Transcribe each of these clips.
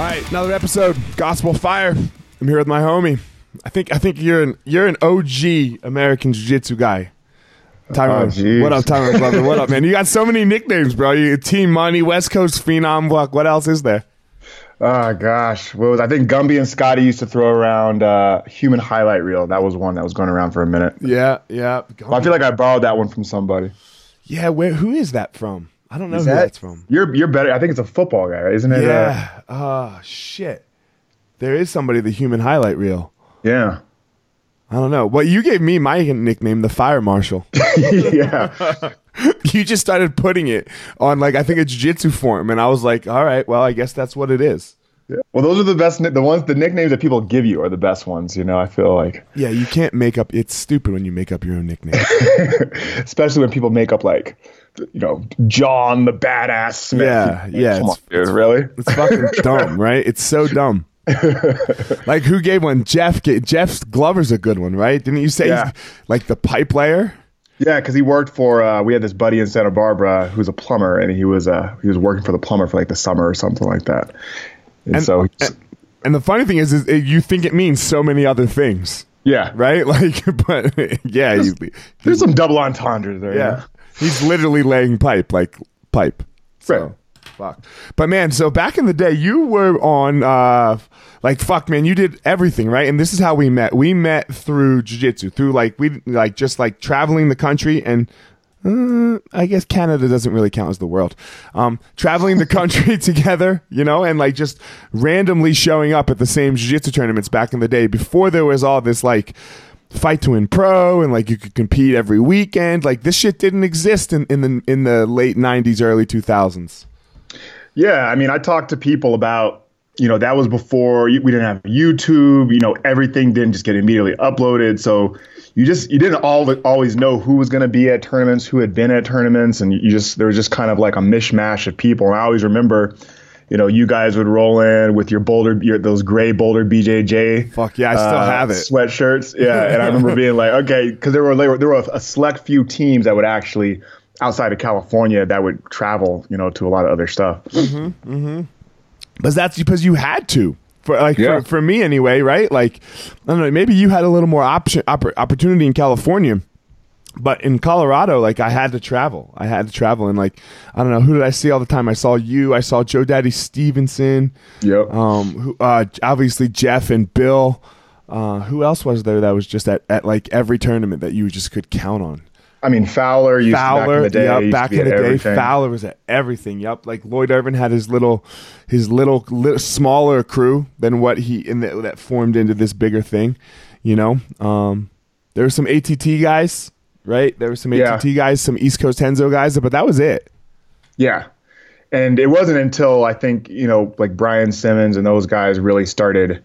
All right, another episode, Gospel Fire. I'm here with my homie. I think I think you're an you're an OG American Jiu-Jitsu guy. Tyrone, Oh, what up, Tyrone Glover? What up, man? You got so many nicknames, bro. You Team Money, West Coast Phenom. What what else is there? Oh gosh, what was I think Gumby and Scotty used to throw around uh, human highlight reel. That was one that was going around for a minute. Yeah, yeah. Well, I feel like I borrowed that one from somebody. Yeah, where who is that from? I don't know Is who that- that's from. You're you're better. I think it's a football guy, isn't it? Uh, Yeah. Oh shit. There is somebody the human highlight reel. yeah. I don't know. Well, you gave me my nickname, the Fire Marshal. yeah. you just started putting it on like I think a jiu-jitsu form, and I was like, all right, well, I guess that's what it is. Yeah. Well, those are the best. The ones, the nicknames that people give you are the best ones. You know, I feel like, Yeah, you can't make up. It's stupid when you make up your own nickname. especially when people make up like, you know, John the Badass Smith. Yeah, yeah, Come on, it's- dude, really? It's fucking dumb, right? It's so dumb. like who gave one? Jeff. Gave, Jeff Glover's a good one, right? Didn't you say Yeah. like the pipe layer? Yeah, because he worked for. Uh, we had this buddy in Santa Barbara who's a plumber, and he was uh, he was working for the plumber for like the summer or something like that. And, And- so, he's- And the funny thing is, is you think it means so many other things, yeah, right? Like, but yeah, you, there's some double entendres there. yeah, he's literally laying pipe, like pipe. So, Right. fuck. But man, so back in the day, you were on, uh, like, fuck, man, you did everything, right? And this is how we met. We met through jujitsu, through like we like just like traveling the country and. Uh, I guess Canada doesn't really count as the world. Um, traveling the country together, you know, and like just randomly showing up at the same jiu-jitsu tournaments back in the day before there was all this like fight to win pro and like you could compete every weekend. Like this shit didn't exist in, in the in the late nineties, early two thousands. Yeah, I mean, I talked to people about, you know, that was before we didn't have YouTube. You know, everything didn't just get immediately uploaded. So, you just you didn't all always know who was going to be at tournaments, who had been at tournaments, and you just there was just kind of like a mishmash of people. And I always remember, you know, you guys would roll in with your Boulder, your, those gray Boulder BJJ. Fuck yeah, I still uh, have it. Sweatshirts, yeah. and I remember being like, okay, because there were there were, a select few teams that would actually outside of California that would travel, you know, to a lot of other stuff. Mm-hmm, mm-hmm. But that's because you had to. For like Yeah. for, for me anyway, right? Like I don't know, maybe you had a little more option oppor- opportunity in California. But in Colorado, like I had to travel. I had to travel and like I don't know, who did I see all the time? I saw you, I saw Joe Daddy Stevenson, Yep. um who uh obviously Jeff and Bill. Uh who else was there that was just at, at like every tournament that you just could count on? I mean, Fowler used Fowler, to back in the day. yep, back in the day. Fowler was at everything. Yep, like Lloyd Irvin had his little, his little, li- smaller crew than what he in the, that formed into this bigger thing. You know, um, there were some ATT guys, right? There were some Yeah. ATT guys, some East Coast Henzo guys, but that was it. Yeah. And it wasn't until I think, you know, like Brian Simmons and those guys really started,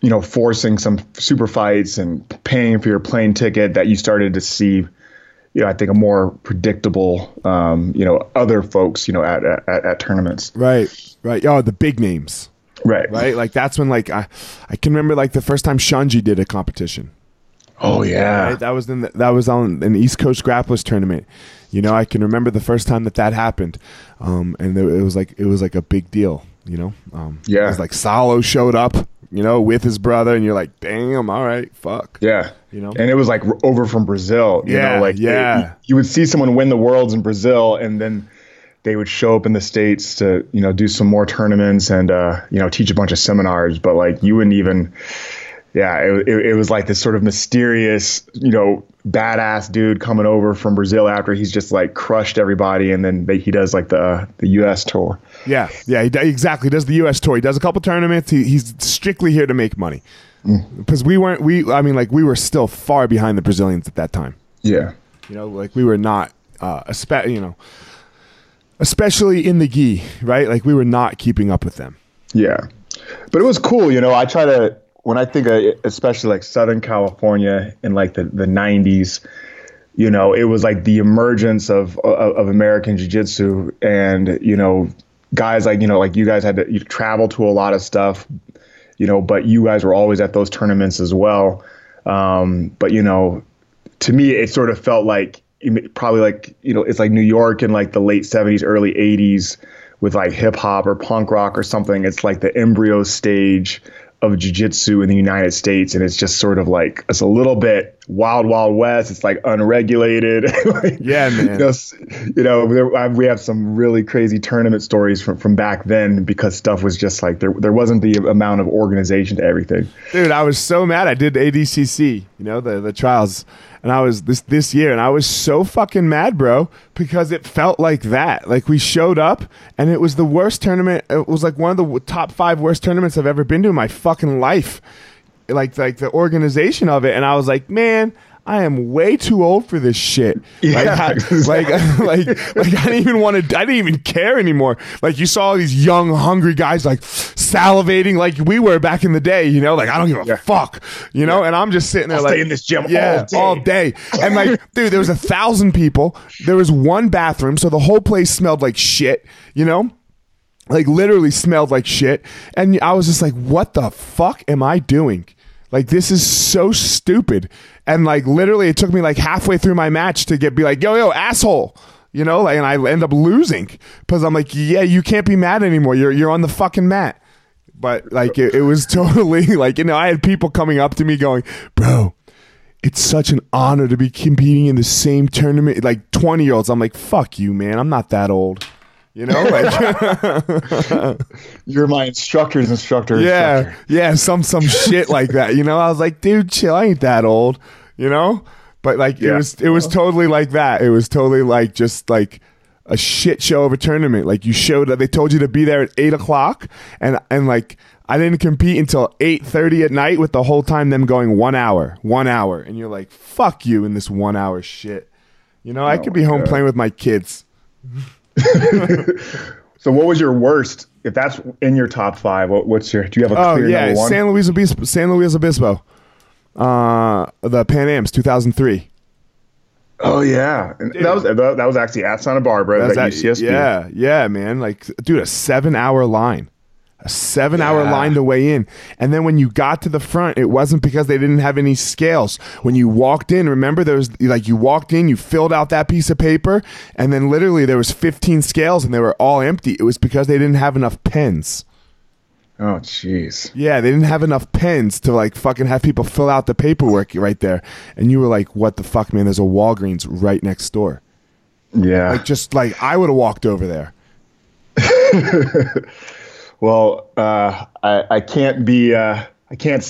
you know, forcing some super fights and paying for your plane ticket that you started to see, you know, I think a more predictable, um, you know, other folks, you know, at, at, at tournaments. Right, right. Oh, the big names, Right. right? Like that's when like I, I can remember like the first time Xande did a competition. Oh, yeah. Right? That was in the, that was on an East Coast Grapplers tournament. You know, I can remember the first time that that happened, um, and it was like it was like a big deal. You know, um, Yeah. it was like Saulo showed up, you know, with his brother, and you're like, damn, all right, fuck. Yeah. You know? and it was like over from Brazil. You Yeah, know, like yeah. you, you would see someone win the worlds in Brazil, and then they would show up in the states to you know do some more tournaments and uh, you know teach a bunch of seminars. But like you wouldn't even, yeah, it, it, it was like this sort of mysterious, you know, badass dude coming over from Brazil after he's just like crushed everybody, and then they, he does like the the U.S. tour. Yeah, yeah, he, exactly. He does the U.S. tour. He does a couple tournaments. He, he's strictly here to make money because we weren't. We, I mean, like we were still far behind the Brazilians at that time. Yeah. You know, like we were not, uh, espe- you know, especially in the gi, right? Like we were not keeping up with them. Yeah, but it was cool. You know, I try to when I think of especially like Southern California in like the the '90s. You know, it was like the emergence of of, of American Jiu-Jitsu, and you know, guys like you know like you guys had to travel to a lot of stuff. You know, but you guys were always at those tournaments as well. Um, but you know, to me, it sort of felt like probably like you know it's like New York in like the late '70s, early '80s with like hip hop or punk rock or something. It's like the embryo stage of jiu-jitsu in the United States and it's just sort of like it's a little bit wild wild west it's like unregulated Like, Yeah, man. you know, you know there, I- we have some really crazy tournament stories from, from back then because stuff was just like there there wasn't the amount of organization to everything Dude, I was so mad. I did ADCC, you know, the the trials, and I was this this year, and I was so fucking mad, bro, because it felt like that. Like we showed up, and it was the worst tournament. It was like one of the top five worst tournaments I've ever been to in my fucking life. Like like the organization of it, and I was like, man. I am way too old for this shit. Yeah, like, I- like, like, like, I didn't even want to. I didn't even care anymore. Like, you saw all these young, hungry guys like salivating, like we were back in the day. You know, like I don't give a Yeah. fuck. You know, and I'm just sitting there I'll like stay in this gym yeah, all day. And like, dude, there was a thousand people. There was one bathroom, so the whole place smelled like shit. You know, like literally smelled like shit. And I was just like, what the fuck am I doing? Like this is so stupid. And like literally it took me like halfway through my match to get be like, yo, yo, asshole. You know, like and I end up losing because I'm like, yeah, you can't be mad anymore. You're you're on the fucking mat. But like it, it was totally like, you know, I had people coming up to me going, Bro, it's such an honor to be competing in the same tournament. Like 20 year olds. I'm like, fuck you, man. I'm not that old. You know, like you're my instructor's instructor yeah, instructor. yeah, some some shit like that. You know, I was like, dude, chill. I ain't that old. You know, but like it was it was totally like that. It was totally like just like a shit show of a tournament. Like you showed up, they told you to be there at eight o'clock, and and like I didn't compete until eight thirty at night. With the whole time them going one hour, one hour, and you're like, fuck you in this one hour shit. You know, I Oh could be home God. playing with my kids. So what was your worst? If that's in your top five, what, what's your? Do you have a Oh clear yeah, number one? San Luis Obispo. San Luis Obispo. Uh, the Pan Am's 2003. Oh yeah, that was that was actually at Santa Barbara That's at that- UCSB. Yeah, yeah, man. Like, dude, a seven hour line. A seven hour line to weigh in. And then when you got to the front, it wasn't because they didn't have any scales. When you walked in, remember there was like you walked in, you filled out that piece of paper, and then literally there was 15 scales and they were all empty. It was because they didn't have enough pens. Oh jeez. Yeah, they didn't have enough pens to like fucking have people fill out the paperwork right there. And you were like, what the fuck, man? There's a Walgreens right next door. Yeah. Like, just like I would have walked over there. well, uh, I I can't be. Uh, I can't.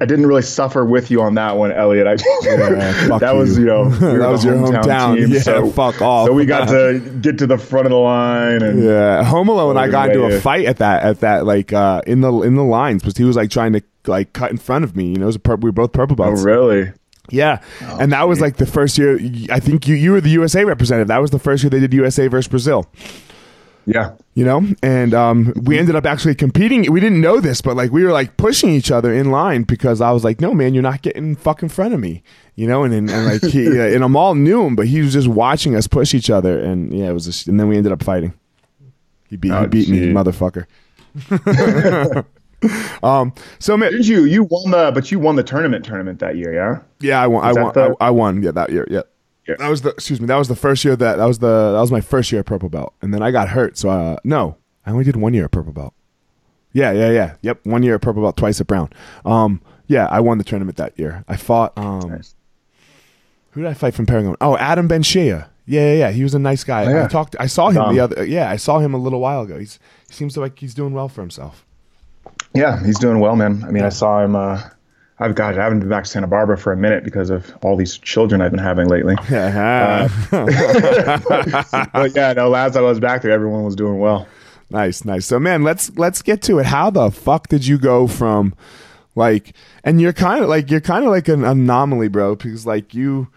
I didn't really suffer with you on that one, Elliot. I, fuck that was you. you know That was your hometown. Yeah, fuck off. So we got to get to the front of the line, and Yeah, Home Alone. I got into a fight at that at that like uh in the in the lines because he was like trying to like cut in front of me. You know, it was a pur- we were both purple oh really? Yeah, and that was like the first year. I think you you were the USA representative. That was the first year they did USA versus Brazil. Yeah. You know, and um, we ended up actually competing. We didn't know this, but like we were like pushing each other in line because I was like, "No, man, you're not getting fuck in front of me." You know, and and, and like he and Amal knew him, but he was just watching us push each other, and yeah, it was. Just, and then we ended up fighting. He beat he Oh, beat me, motherfucker. um. So man, Did you? You won the, but you won the tournament tournament that year, yeah. yeah, I won. I Was won. the- I, I won. Yeah, that year. Yeah. Yeah. That was the excuse me. That was the first year that that was the that was my first year at purple belt, and then I got hurt. So uh, no, I only did one year at purple belt. Yeah, yeah, yeah. Yep, one year at purple belt, twice at brown. Um, yeah, I won the tournament that year. I fought. Um, Nice. who did I fight from Paragon? Oh, Adam Benshea. Yeah, yeah, yeah. He was a nice guy. Oh, yeah. I talked. I saw him Um, the other. Yeah, I saw him a little while ago. He's he seems like he's doing well for himself. Yeah, he's doing well, man. I mean, I saw him. Uh, I've got. I haven't been back to Santa Barbara for a minute because of all these children I've been having lately. Yeah. but yeah, no. Last time I was back there, everyone was doing well. Nice, nice. So man, let's let's get to it. How the fuck did you go from like and you're kind of like you're kind of like an anomaly, bro, because like you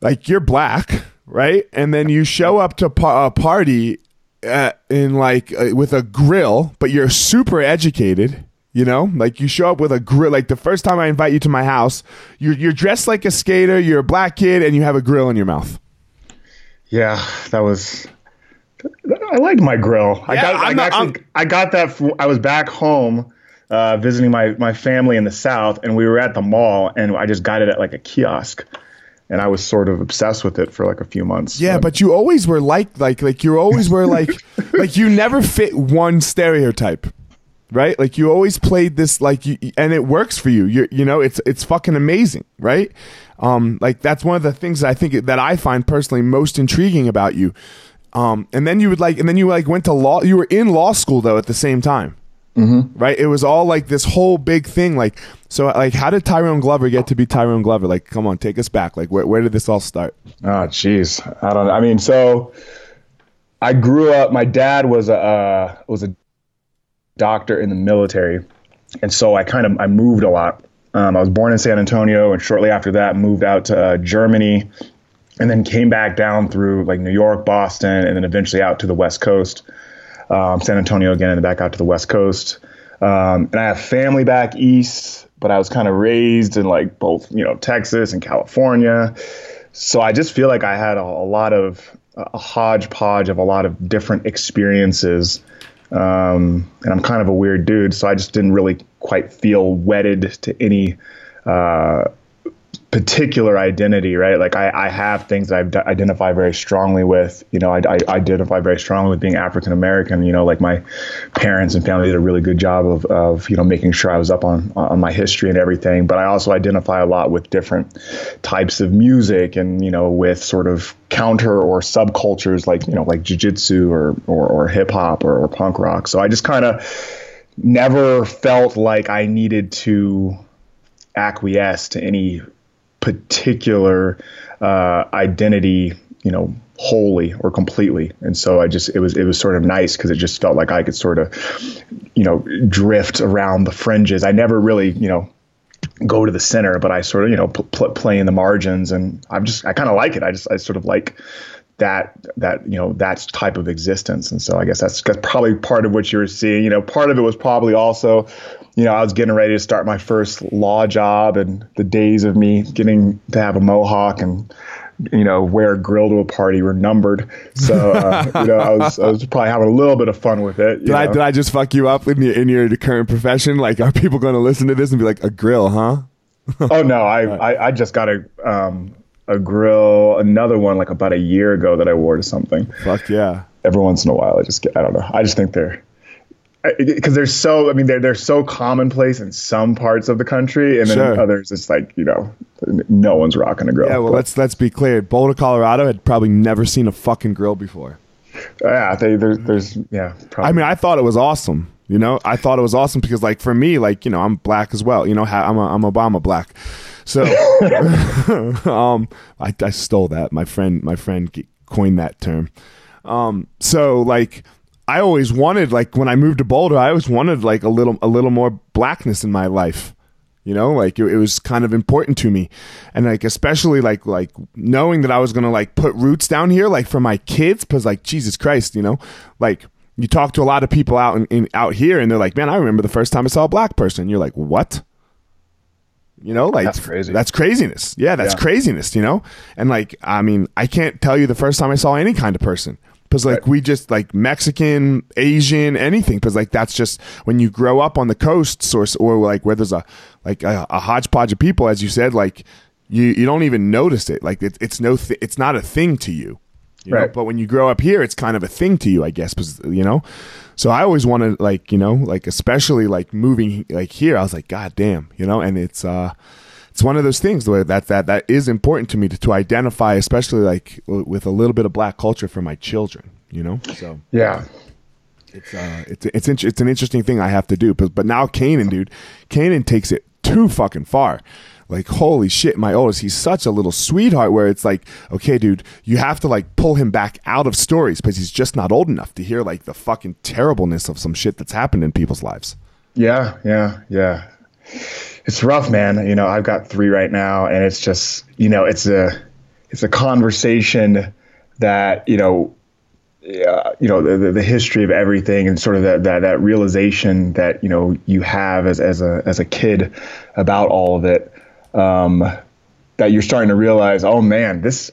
like you're black, right? And then you show up to pa- a party uh, in like uh, with a grill, but you're super educated. You know, like you show up with a grill. Like the first time I invite you to my house, you're you're dressed like a skater. You're a black kid, and you have a grill in your mouth. Yeah, that was. I liked my grill. I Yeah, got. I I'm not- actually, I got that. From, I was back home, uh, visiting my my family in the south, and we were at the mall, and I just got it at like a kiosk, and I was sort of obsessed with it for like a few months. Yeah, but you always were like like like you always were like like you never fit one stereotype. Right? Like you always played this like you and it works for you. You you know, it's it's fucking amazing, right? Um like that's one of the things that I think that I find personally most intriguing about you. Um and then you would like and then you like went to law you were in law school though at the same time. Mm-hmm. Right? It was all like this whole big thing like so like how did Tyrone Glover get to be Tyrone Glover? Like come on, take us back. Like where where did this all start? Oh, jeez. I don't. I mean, so I grew up. My dad was a uh, was a doctor in the military, and so I kind of I moved a lot. Um, I was born in San Antonio, and shortly after that, moved out to uh, Germany, and then came back down through like New York, Boston, and then eventually out to the West Coast, um, San Antonio again, and back out to the West Coast. Um, and I have family back east, but I was kind of raised in like both you know Texas and California so I just feel like I had a, a lot of a hodgepodge of a lot of different experiences, um, and I'm kind of a weird dude, so I just didn't really quite feel wedded to any uh, particular identity, right? Like I, I have things that I identify very strongly with. You know, I, I identify very strongly with being African American. You know, like my parents and family did a really good job of, of you know making sure I was up on on my history and everything. But I also identify a lot with different types of music and you know with sort of counter or subcultures like you know like jujitsu or or, or hip hop or, or punk rock. So I just kind of never felt like I needed to acquiesce to any particular uh, identity, you know, wholly or completely. And so I just it was it was sort of nice because it just felt like I could sort of, you know, drift around the fringes. I never really, you know, go to the center, but I sort of, you know, pl- pl- play in the margins, and I'm just I kind of like it. I just I sort of like that that you know that type of existence. And so i guess that's, that's probably part of what you were seeing. You know part of it was probably also you know i was getting ready to start my first law job and the days of me getting to have a mohawk and you know wear a grill to a party were numbered. So uh, you know I was, I was probably having a little bit of fun with it did I, did I just fuck you up in your, in your current profession? Like are people going to listen to this and be like a grill huh? Oh no I, I, I just got a um a grill, another one like about a year ago that I wore to something. Fuck yeah. Every once in a while, I just get, I don't know. I just think they're, because they're so, I mean, they're, they're so commonplace in some parts of the country. And then sure. others, it's like, you know, no one's rocking a grill. Yeah. Well, but, let's, let's be clear. Boulder, Colorado had probably never seen a fucking grill before. Yeah. They, there, there's, yeah. Probably. I mean, I thought it was awesome. You know, I thought it was awesome because, like, for me, like, you know, I'm black as well. You know, I'm a, I'm Obama black. So, um, I, I stole that. My friend, my friend coined that term. Um, so like, I always wanted like when I moved to Boulder, I always wanted like a little a little more blackness in my life. You know, like it, it was kind of important to me, and like especially like like knowing that I was gonna like put roots down here, like for my kids, because like Jesus Christ, you know, like you talk to a lot of people out in, in, out here, and they're like, "Man, I remember the first time I saw a black person." You're like, "What?" You know, like that's crazy. That's craziness. Yeah, that's yeah. craziness. You know, and like I mean, I can't tell you the first time I saw any kind of person because like right. we just like Mexican, Asian, anything because like that's just when you grow up on the coasts or or like where there's a like a, a hodgepodge of people, as you said, like you you don't even notice it. Like it, it's no th- it's not a thing to you. Right. Know? But when you grow up here, it's kind of a thing to you, I guess. Because you know, so I always wanted like, you know, like especially like moving like here, I was like, God damn, you know, and it's uh it's one of those things where that that that is important to me to, to identify, especially like with a little bit of black culture for my children, you know? So Yeah. It's uh it's it's it's an interesting thing I have to do. But but now Kanan, dude, Kanan takes it too fucking far like holy shit my oldest he's such a little sweetheart where it's like okay dude you have to like pull him back out of stories because he's just not old enough to hear like the fucking terribleness of some shit that's happened in people's lives. Yeah yeah yeah. It's rough man. You know i've got three right now and it's just you know it's a it's a conversation that you know uh, you know the, the history of everything and sort of that, that that realization that you know you have as as a as a kid about all of it um, that you're starting to realize, oh man, this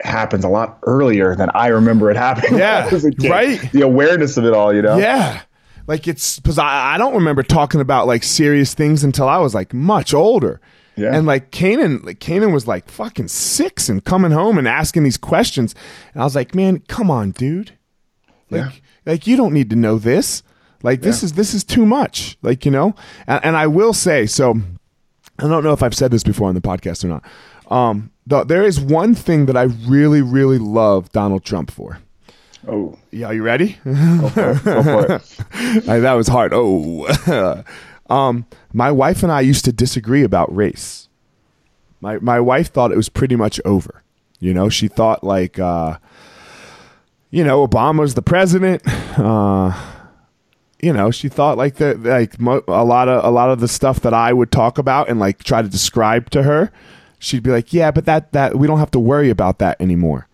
happens a lot earlier than I remember it happening. Yeah, right. The awareness of it all, you know. Yeah, like it's because I, I don't remember talking about like serious things until I was like much older. Yeah. And like Kanan, like Kanan was like fucking six and coming home and asking these questions, and I was like, man, come on, dude. Like, yeah. like you don't need to know this. Like this is this is too much. Like you know, and, and I will say so I don't know if I've said this before on the podcast or not. Um, there is one thing that I really, really love Donald Trump for. Oh, yeah. Are you ready? Go for it. Go for it. that was hard. Oh, um, my wife and I used to disagree about race. My my wife thought it was pretty much over. You know, she thought like, uh, you know, Obama's the president. Uh, you know, she thought like that, like mo- a lot of a lot of the stuff that I would talk about and like try to describe to her, she'd be like, "Yeah, but that that we don't have to worry about that anymore,"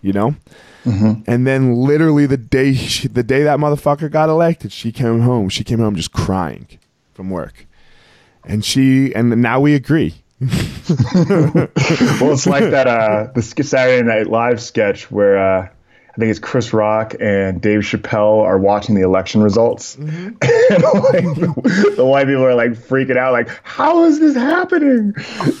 you know. Mm-hmm. And then literally the day she, the day that motherfucker got elected, she came home. She came home just crying from work, and she and now we agree. well, it's like that uh, the Saturday Night Live sketch where. Uh, I think it's Chris Rock and Dave Chappelle are watching the election results. Mm-hmm. and like, the, the, white people are like freaking out, like, how is this happening?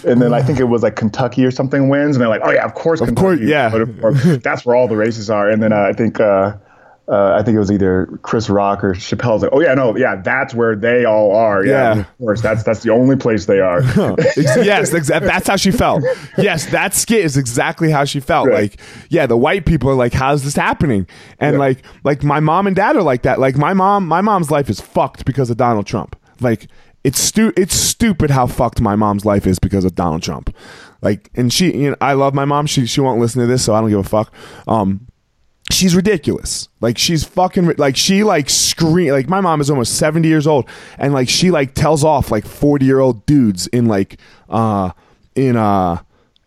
And then I think it was like Kentucky or something wins. And they're like, oh, yeah, of course, of Kentucky. Course, yeah. that's where all the races are. And then uh, I think. Uh, uh, I think it was either Chris Rock or Chappelle's like, oh yeah, no, yeah, that's where they all are. Yeah, yeah. of course, that's that's the only place they are. yes, exa- that's how she felt. Yes, that skit is exactly how she felt. Right. Like, yeah, the white people are like, how's this happening? And yeah. like, like my mom and dad are like that. Like my mom, my mom's life is fucked because of Donald Trump. Like, it's stu- it's stupid how fucked my mom's life is because of Donald Trump. Like, and she, you know, I love my mom. She she won't listen to this, so I don't give a fuck. Um, she's ridiculous. Like she's fucking like she like scream like my mom is almost 70 years old and like she like tells off like 40 year old dudes in like uh in uh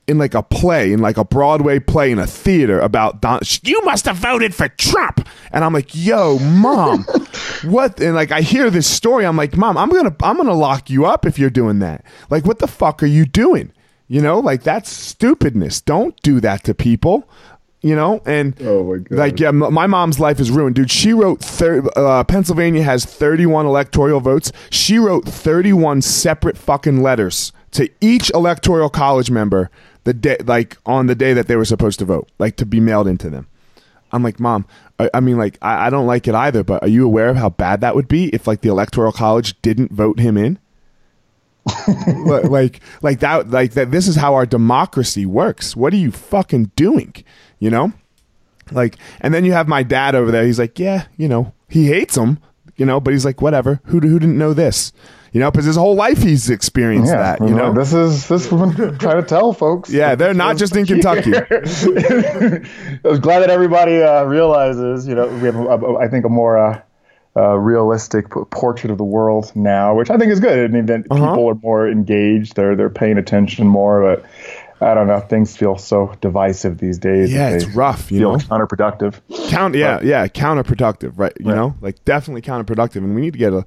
in like a play, in like a Broadway play in a theater about Don. You must have voted for Trump, and I'm like, yo, mom, what? And like I hear this story, I'm like, mom, I'm gonna I'm gonna lock you up if you're doing that. Like, what the fuck are you doing? You know, like that's stupidness. Don't do that to people. You know, and Oh, my God. like yeah, my mom's life is ruined, dude. She wrote thir- uh, Pennsylvania has 31 electoral votes. She wrote 31 separate fucking letters to each electoral college member the day, like on the day that they were supposed to vote, like to be mailed into them. I'm like, mom. I, I mean, like, I, I don't like it either. But are you aware of how bad that would be if, like, the electoral college didn't vote him in? Like, like that, like that. This is how our democracy works. What are you fucking doing? You know, like, and then you have my dad over there. He's like, yeah, you know, he hates him, you know, but he's like, whatever. Who who didn't know this? You know, because his whole life he's experienced that. You know, this is this is what trying to tell folks. yeah, they're not just in Kentucky. I was glad that everybody uh, realizes, you know, we have, I think, a more uh, uh, realistic portrait of the world now, which I think is good. I mean, that Uh-huh. people are more engaged; they're they're paying attention more. But I don't know, things feel so divisive these days. Yeah, it's rough, you feel know? counterproductive. Count, yeah, yeah, counterproductive, right? You Right. know, like definitely counterproductive, and we need to get a,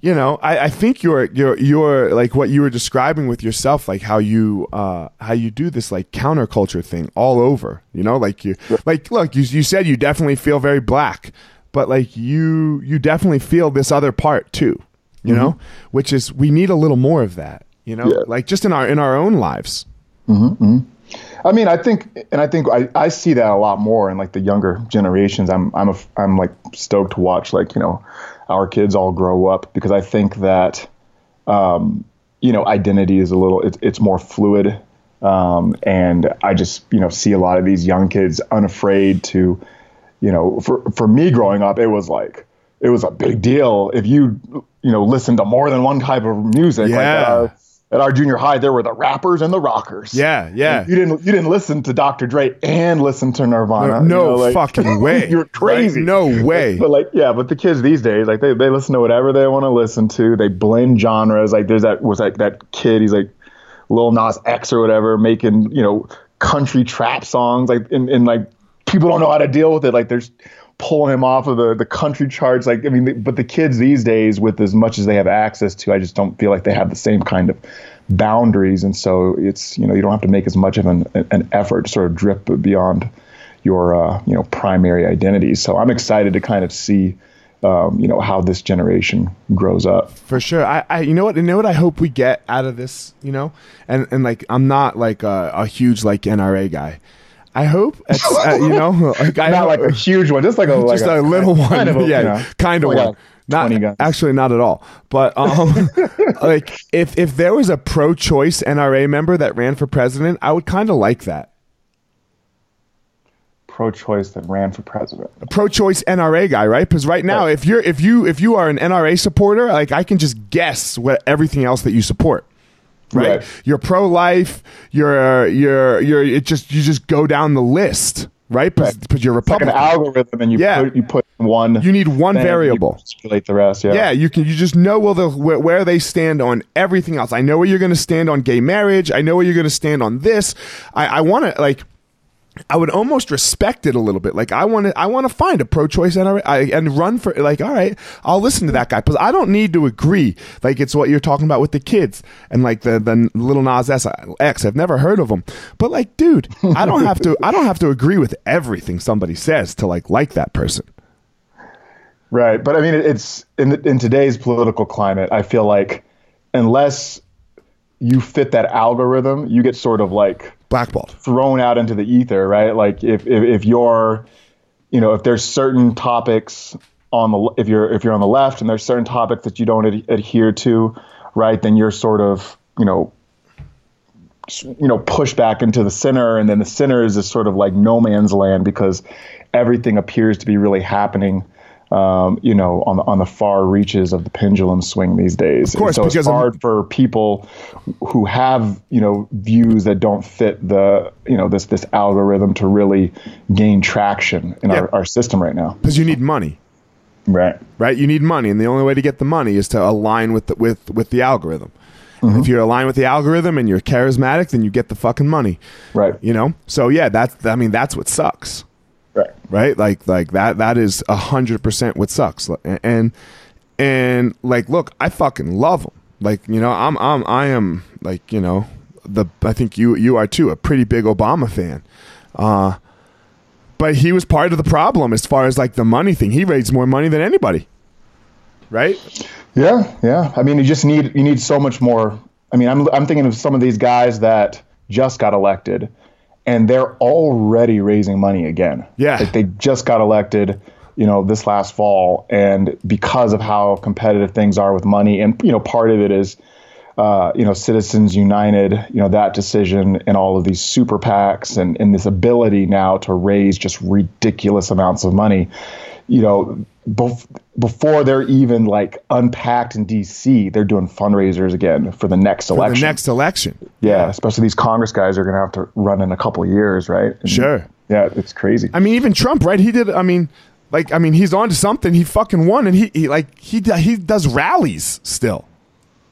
you know, I, I think you're you're you're like what you were describing with yourself, like how you uh how you do this like counterculture thing all over, you know, like you like look, you you said you definitely feel very black, but like you you definitely feel this other part too, you know, which is we need a little more of that, you know, Yeah. like just in our in our own lives. I mean, I think, and I think I, I see that a lot more in like the younger generations. I'm I'm a, I'm like stoked to watch like you know our kids all grow up because I think that um, you know identity is a little it's it's more fluid, um, and I just you know see a lot of these young kids unafraid to you know for for me growing up it was like it was a big deal if you you know listen to more than one type of music like Yeah. our, at our junior high there were the rappers and the rockers Yeah, yeah. you didn't you didn't listen to Dr. Dre and listen to Nirvana. No, you know, like- fucking way. You're crazy. Right? No way. But like, yeah, but the kids these days, like they, they listen to whatever they want to listen to. They blend genres. Like there's that was like that kid. He's like Lil Nas X or whatever, making you know country trap songs. Like and, and like people don't know how to deal with it. Like there's pulling him off of the the country charts. Like I mean, but the kids these days, with as much as they have access to, I just don't feel like they have the same kind of boundaries. And so it's you know you don't have to make as much of an an effort to sort of drip beyond your uh, you know primary identity. So I'm excited to kind of see um, you know how this generation grows up. For sure. I, I, you know what, you know what I hope we get out of this, you know, and and like I'm not like a, a huge like NRA guy. I hope, it's, uh, you know, like I Not like a huge one, just like a like just a, little one, kind of a, yeah, you know, kind of one. Not guns. actually not at all, but um, like if if there was a pro-choice NRA member that ran for president, I would kind of like that. pro-choice that ran for president. pro-choice NRA guy, right? Because right now, Right. if you're if you if you are an NRA supporter, like I can just guess what everything else that you support. Right? Right. You're pro-life. You're you're you're it just you just go down the list, right? Because Right. you're It's like an Republican. algorithm, and you Yeah. put you put one. You need one variable. Postulate the rest. Yeah. Yeah, you can. You just know well the where, where they stand on everything else. I know where you're going to stand on gay marriage. I know where you're going to stand on this. I, I want to like. I would almost respect it a little bit. Like I want to, I want to find a pro-choice NRA I, and run for. Like, all right, I'll listen to that guy because I don't need to agree. Like it's what you're talking about with the kids and like the the little Nas X. I've never heard of him, but like, dude, I don't have to. I don't have to agree with everything somebody says to like like that person. Right, but I mean, it's in in today's political climate. I feel like unless you fit that algorithm, you get sort of like Blackballed. thrown out into the ether, right? Like if if, if you're, you know, if there's certain topics on the if you're if you're on the left and there's certain topics that you don't ad- adhere to, right? Then you're sort of you know you know pushed back into the center and then the center is this sort of like no man's land because everything appears to be really happening um, you know on the on the far reaches of the pendulum swing these days Of course, and so it's hard for people who have you know views that don't fit the you know this this algorithm to really gain traction in Yeah. our, our system right now Because you need money. right right? You need money, and the only way to get the money is to align with the, with with the algorithm. And if you're aligned with the algorithm and you're charismatic, then you get the fucking money. Right. You know? So yeah, that's I mean, that's what sucks. Right. Right? Like like that that is a hundred percent what sucks. And and like look, I fucking love him. Like, you know, I'm I'm I am like, you know, the I think you you are too, a pretty big Obama fan. Uh but he was part of the problem as far as like the money thing. He raised more money than anybody. Right? Yeah, yeah. I mean, you just need you need so much more. I mean, I'm I'm thinking of some of these guys that just got elected, and they're already raising money again. Yeah. like they just got elected, you know, this last fall, and because of how competitive things are with money, and you know, part of it is. Uh, you know, Citizens United, you know, that decision and all of these super PACs and, and this ability now to raise just ridiculous amounts of money, you know, bef- before they're even like unpacked in DC, they're doing fundraisers again for the next For election. the next election. yeah, especially these Congress guys are going to have to run in a couple of years, right? And, Sure. Yeah, it's crazy. I mean, even Trump, right? He did. I mean, like, I mean, he's on to something. He fucking won, and he, he like he he does rallies still,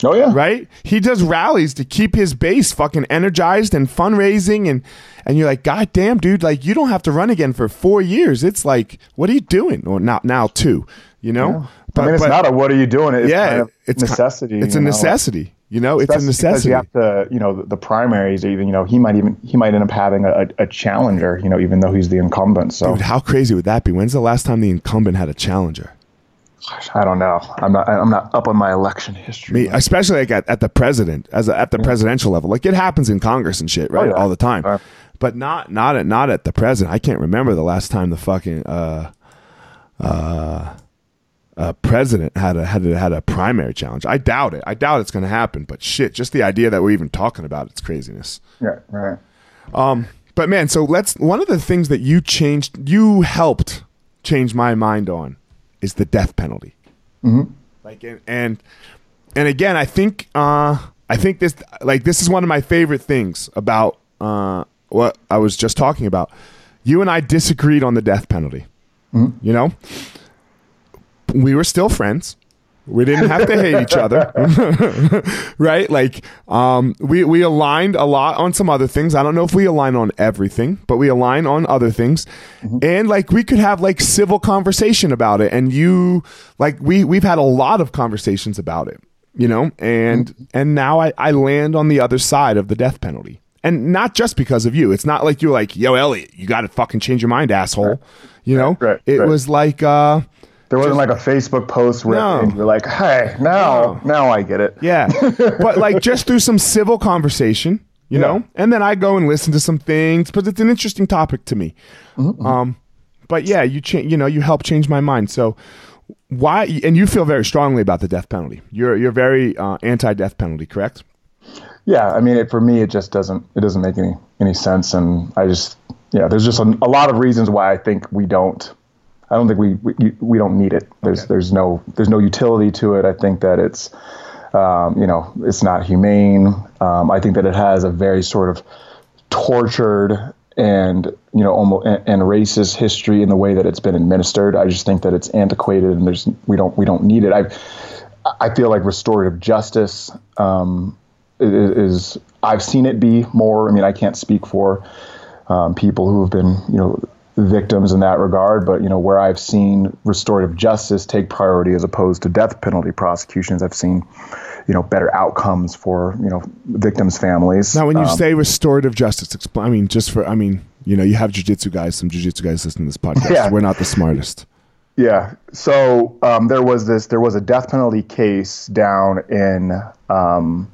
oh yeah, right? He does rallies to keep his base fucking energized and fundraising, and and you're like, God damn, dude, like you don't have to run again for four years. It's like, what are you doing? Or not now two, you know? but I mean, it's not a what are you doing? It's yeah, kind of it's necessity. It's a know? necessity. You know, it's a Especially because necessity. You have to, you know, the, the primaries. Even, you know, he might even he might end up having a, a challenger. You know, even though he's the incumbent. So Dude, how crazy would that be? When's the last time the incumbent had a challenger? I don't know. I'm not. I'm not up on my election history. Me, especially like at, at the president, as a, at the presidential level. Like it happens in Congress and shit, right, yeah. all the time. Right. But not not at not at the president. I can't remember the last time the fucking uh, uh, uh, president had a had a, had a primary challenge. I doubt it. I doubt it's going to happen. But shit, just the idea that we're even talking about it's craziness. Yeah. Right. Um. But man, so let's one of the things that you changed, you helped change my mind on, is the death penalty. Mm-hmm. Like and, and and again, I think uh, I think this like this is one of my favorite things about uh, what I was just talking about. You and I disagreed on the death penalty. You know, we were still friends. We didn't have to hate each other, right? Like, um, we we aligned a lot on some other things. I don't know if we align on everything, but we align on other things, and like we could have like civil conversation about it. And you, like, we we've had a lot of conversations about it, you know. And and now I I land on the other side of the death penalty, and not just because of you. It's not like you're like, yo, Elliot, you got to fucking change your mind, asshole. You know, Right, it right. was like. uh There wasn't like a Facebook post where No. you're like, "Hey, now, now I get it." Yeah. but like just through some civil conversation, you Yeah. know? And then I go and listen to some things, but it's an interesting topic to me. Mm-hmm. Um but yeah, you change, you know, you help change my mind. So why and you feel very strongly about the death penalty. You're you're very uh, anti-death penalty, correct? Yeah, I mean, it, for me, it just doesn't it doesn't make any any sense, and I just yeah, there's just a, a lot of reasons why I think we don't. I don't think we we, we don't need it. There's there's no there's no utility to it. I think that it's um, you know it's not humane. Um, I think that it has a very sort of tortured and you know almost and, racist history in the way that it's been administered. I just think that it's antiquated and there's we don't we don't need it. I I feel like restorative justice um, is, is I've seen it be more. I mean, I can't speak for um, people who have been you know victims in that regard, but you know where I've seen restorative justice take priority as opposed to death penalty prosecutions, I've seen you know better outcomes for you know victims' families. Now when you Um, say restorative justice, expl- I mean just for I mean, you know, you have jujitsu guys, some jujitsu guys listening to this podcast. Yeah. We're not the smartest. Yeah. So um, there was this. There was a death penalty case down in um,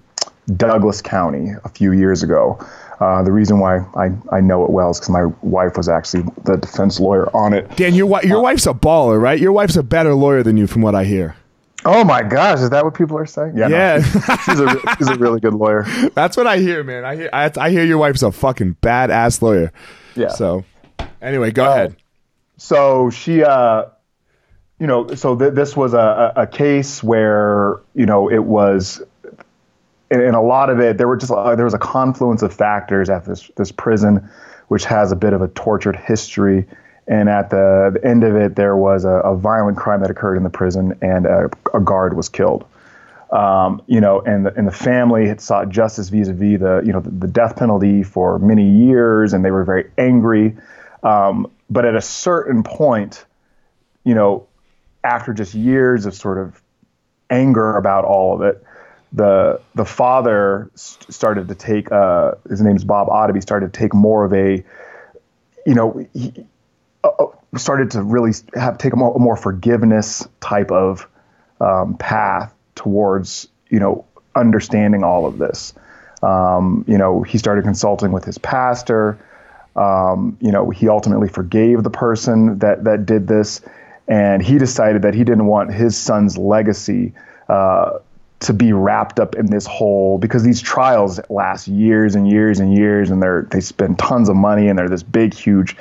Douglas County a few years ago. Uh, the reason why I, I know it well is because my wife was actually the defense lawyer on it. Dan, your your wife's a baller, right? Your wife's a better lawyer than you from what I hear. Oh my gosh, is that what people are saying? Yeah. no, she's a she's a really good lawyer. That's what I hear, man. I hear I, I hear your wife's a fucking badass lawyer. Yeah. So, anyway, go ahead. so she uh you know so th- this was a, a a case where you know it was and, and a lot of it there were just uh, there was a confluence of factors at this this prison which has a bit of a tortured history and at the, the end of it there was a, a violent crime that occurred in the prison and a, a guard was killed Um, you know, and the, and the family had sought justice vis-a-vis the, you know, the, the, death penalty for many years, and they were very angry. Um, but at a certain point, you know, after just years of sort of anger about all of it, the the father st- started to take uh, his name's Bob Autobee started to take more of a you know he uh, uh started to really have take a more, a more forgiveness type of um, path towards you know understanding all of this. Um, you know he started consulting with his pastor. Um, you know he ultimately forgave the person that that did this, and he decided that he didn't want his son's legacy. Uh, to be wrapped up in this whole because these trials last years and years and years and they're they spend tons of money and they're this big huge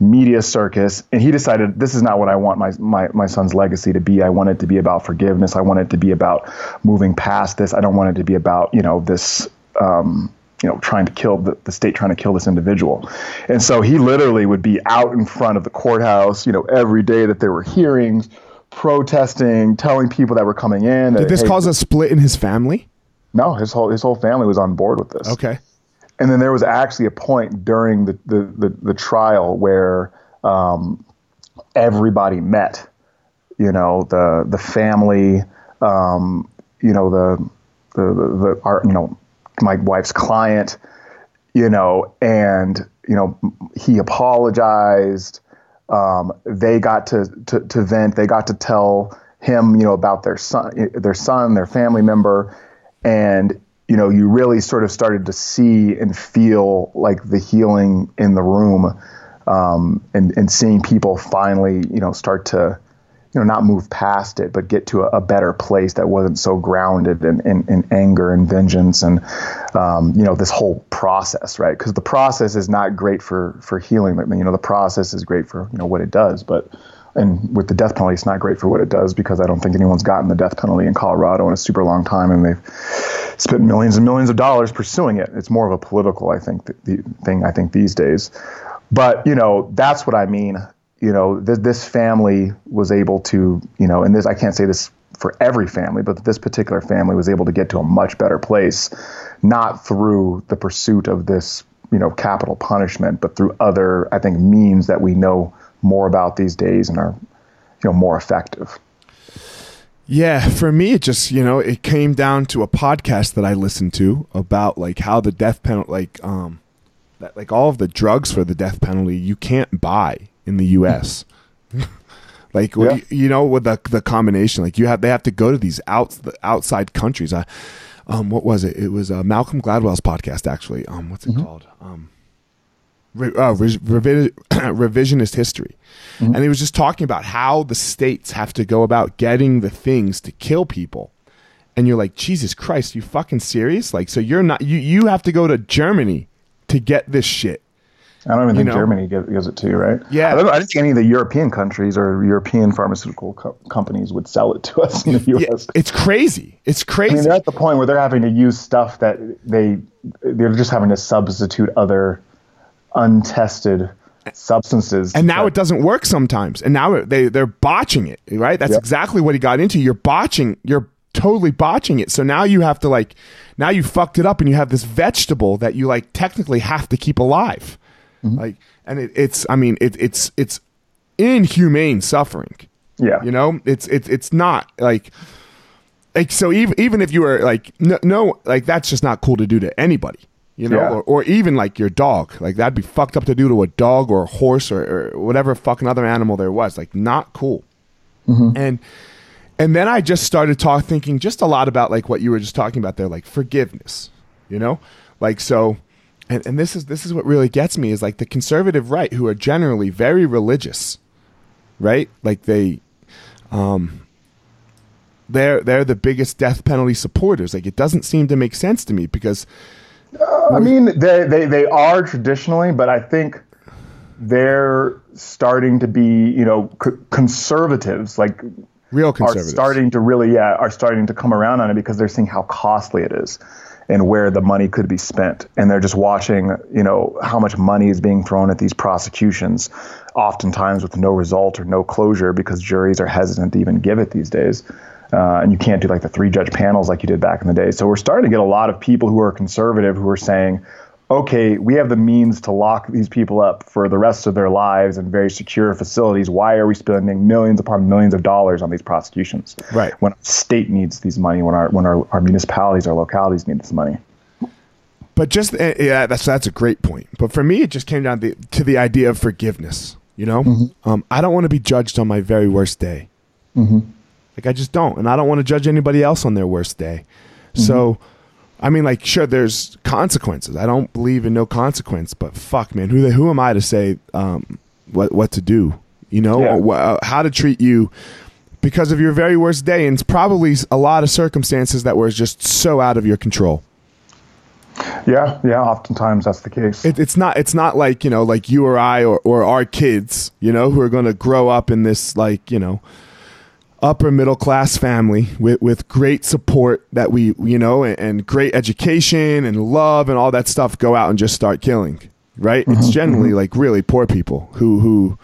media circus. And he decided this is not what I want my my my son's legacy to be. I want it to be about forgiveness. I want it to be about moving past this. I don't want it to be about you know this um, you know trying to kill the, the state trying to kill this individual. And so he literally would be out in front of the courthouse you know every day that there were hearings protesting, telling people that were coming in. Did this hey, cause a split in his family? No, his whole his whole family was on board with this. Okay. And then there was actually a point during the the, the, the trial where um, everybody met. You know, the the family, um, you know, the the, the, the our, you know, my wife's client, you know, and you know, he apologized um, they got to, to, to vent. They got to tell him, you know, about their son, their son, their family member, and you know, you really sort of started to see and feel like the healing in the room, um, and and seeing people finally, you know, start to you know, not move past it, but get to a, a better place that wasn't so grounded in, in, in anger and vengeance and, um, you know, this whole process, right? Because the process is not great for, for healing. You know, the process is great for, you know, what it does, but, and with the death penalty, it's not great for what it does because I don't think anyone's gotten the death penalty in Colorado in a super long time, and they've spent millions and millions of dollars pursuing it. It's more of a political, I think, the thing. I think these days, but you know, that's what I mean you know, th- this family was able to, you know, and this, I can't say this for every family, but this particular family was able to get to a much better place, not through the pursuit of this, you know, capital punishment, but through other, I think, means that we know more about these days and are, you know, more effective. Yeah, for me, it just you know it came down to a podcast that I listened to about like how the death penalty, like um, that like all of the drugs for the death penalty you can't buy in the U.S. like yeah. you, you, know with the the combination like you have they have to go to these out the outside countries. I, um, what was it? It was uh, Malcolm Gladwell's podcast actually. Um, what's it mm-hmm. called? Um, re, uh, re, revi- revisionist history, mm-hmm. and he was just talking about how the states have to go about getting the things to kill people. And you're like, Jesus Christ, you fucking serious? Like, so you're not you you have to go to Germany to get this shit I don't even think know, Germany gives, it to you, right? Yeah. I don't, I don't, think any of the European countries or European pharmaceutical co- companies would sell it to us in the U.S. Yeah, it's crazy. It's crazy. I mean, they're at the point where they're having to use stuff that they they're just having to substitute other untested substances. And now it doesn't work sometimes. And now they they're botching it, right? That's yep. exactly what he got into. You're botching. You're totally botching it. So now you have to like now you fucked it up and you have this vegetable that you like technically have to keep alive. Mm-hmm. Like, and it, it's, I mean, it, it's, it's inhumane suffering. Yeah. You know, it's, it's, it's not like, like, so even, even if you were like, no, no, like, that's just not cool to do to anybody, you know, yeah. or, or even like your dog. Like, that'd be fucked up to do to a dog or a horse or, or whatever fucking other animal there was. Like, not cool. Mm-hmm. And, and then I just started talking, thinking just a lot about like what you were just talking about there, like forgiveness, you know, like so and, and this is this is what really gets me is like the conservative right who are generally very religious right? Like they um they're they're the biggest death penalty supporters. Like it doesn't seem to make sense to me because uh, i mean they, they they are traditionally but i think they're starting to be you know c- conservatives like real conservatives. are starting to really yeah are starting to come around on it because they're seeing how costly it is and where the money could be spent. And they're just watching, you know, how much money is being thrown at these prosecutions, oftentimes with no result or no closure because juries are hesitant to even give it these days. Uh, and you can't do like the three judge panels like you did back in the day. So we're starting to get a lot of people who are conservative who are saying, okay, we have the means to lock these people up for the rest of their lives in very secure facilities. Why are we spending millions upon millions of dollars on these prosecutions? Right. When our state needs these money, when our when our, our municipalities, our localities need this money. But just uh, yeah, that's that's a great point. But for me, it just came down to, to the idea of forgiveness. You know, mm-hmm. um, I don't want to be judged on my very worst day. Mm-hmm. Like I just don't, and I don't want to judge anybody else on their worst day. Mm-hmm. So, I mean, like, sure, there's consequences. I don't believe in no consequence, but fuck, man, who who am I to say um, what what to do? You know, yeah. or, uh, how to treat you because of your very worst day, and it's probably a lot of circumstances that were just so out of your control. Yeah, yeah. Oftentimes that's the case. It, it's not. It's not like you know, like you or I or or our kids, you know, who are going to grow up in this like you know upper middle class family with, with great support that we you know and, and, great education and love and all that stuff go out and just start killing right mm-hmm, it's generally mm-hmm. like really poor people who who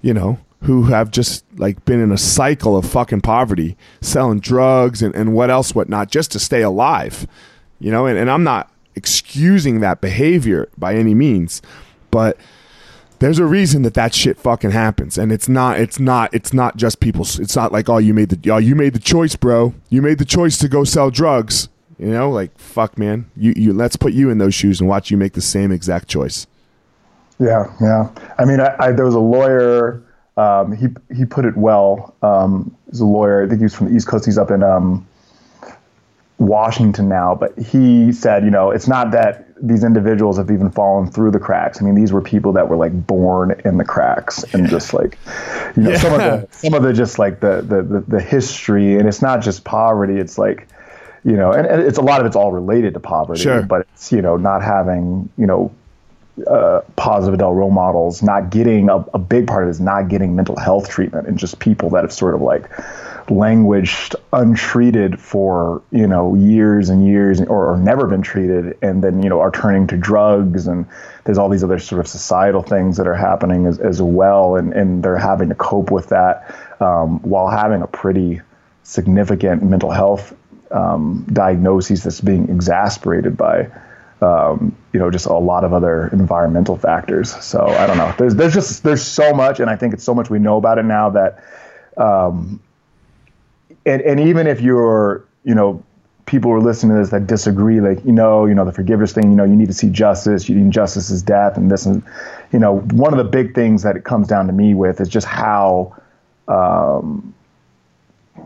you know who have just like been in a cycle of fucking poverty selling drugs and, and what else whatnot just to stay alive you know and, and i'm not excusing that behavior by any means, but there's a reason that that shit fucking happens. And it's not it's not it's not just people it's not like oh you made the oh you made the choice bro. You made the choice to go sell drugs. You know like fuck man. You you let's put you in those shoes and watch you make the same exact choice. Yeah yeah. I mean i, I there was a lawyer um, he he put it well. Um, he's a lawyer i think he was from the east coast. He's up in um, Washington now, but he said, you know, it's not that these individuals have even fallen through the cracks. I mean, these were people that were like born in the cracks and just like, you know, yeah. some of the some of the just like the, the the the history, and it's not just poverty. It's like, you know, and, and it's a lot of it's all related to poverty, sure. but it's you know not having you know uh, positive adult role models, not getting a, a big part of it is not getting mental health treatment, and just people that have sort of like languished untreated for you know years and years or, or, never been treated and then you know are turning to drugs and there's all these other sort of societal things that are happening as, as well and, and they're having to cope with that um, while having a pretty significant mental health um, that's being exasperated by um, you know just a lot of other environmental factors. So i don't know. There's there's just there's so much and i think it's so much we know about it now that um, and, and even if you're, you know, people who are listening to this that disagree, like, you know, you know, the forgiveness thing, you know, you need to see justice, you need justice is death and this and, you know, one of the big things that it comes down to me with is just how, um,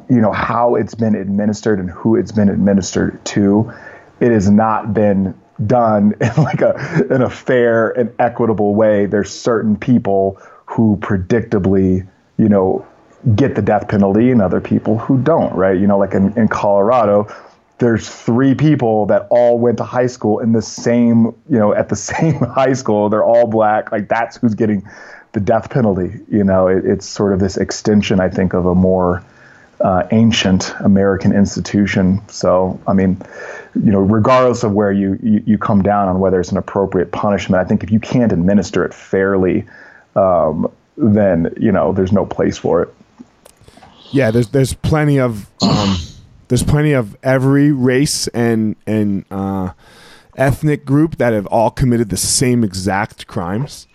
you know, how it's been administered and who it's been administered to. It has not been done in like a, in a fair and equitable way. There's certain people who predictably, you know, get the death penalty and other people who don't, right? You know, like in, in Colorado, there's three people that all went to high school in the same, you know, at the same high school. They're all black. Like that's who's getting the death penalty. You know, it, it's sort of this extension, I think, of a more uh, ancient American institution. So, I mean, you know, regardless of where you, you, you come down on whether it's an appropriate punishment, I think if you can't administer it fairly, um, then you know there's no place for it yeah, there's there's plenty of um, there's plenty of every race and and uh, ethnic group that have all committed the same exact crimes,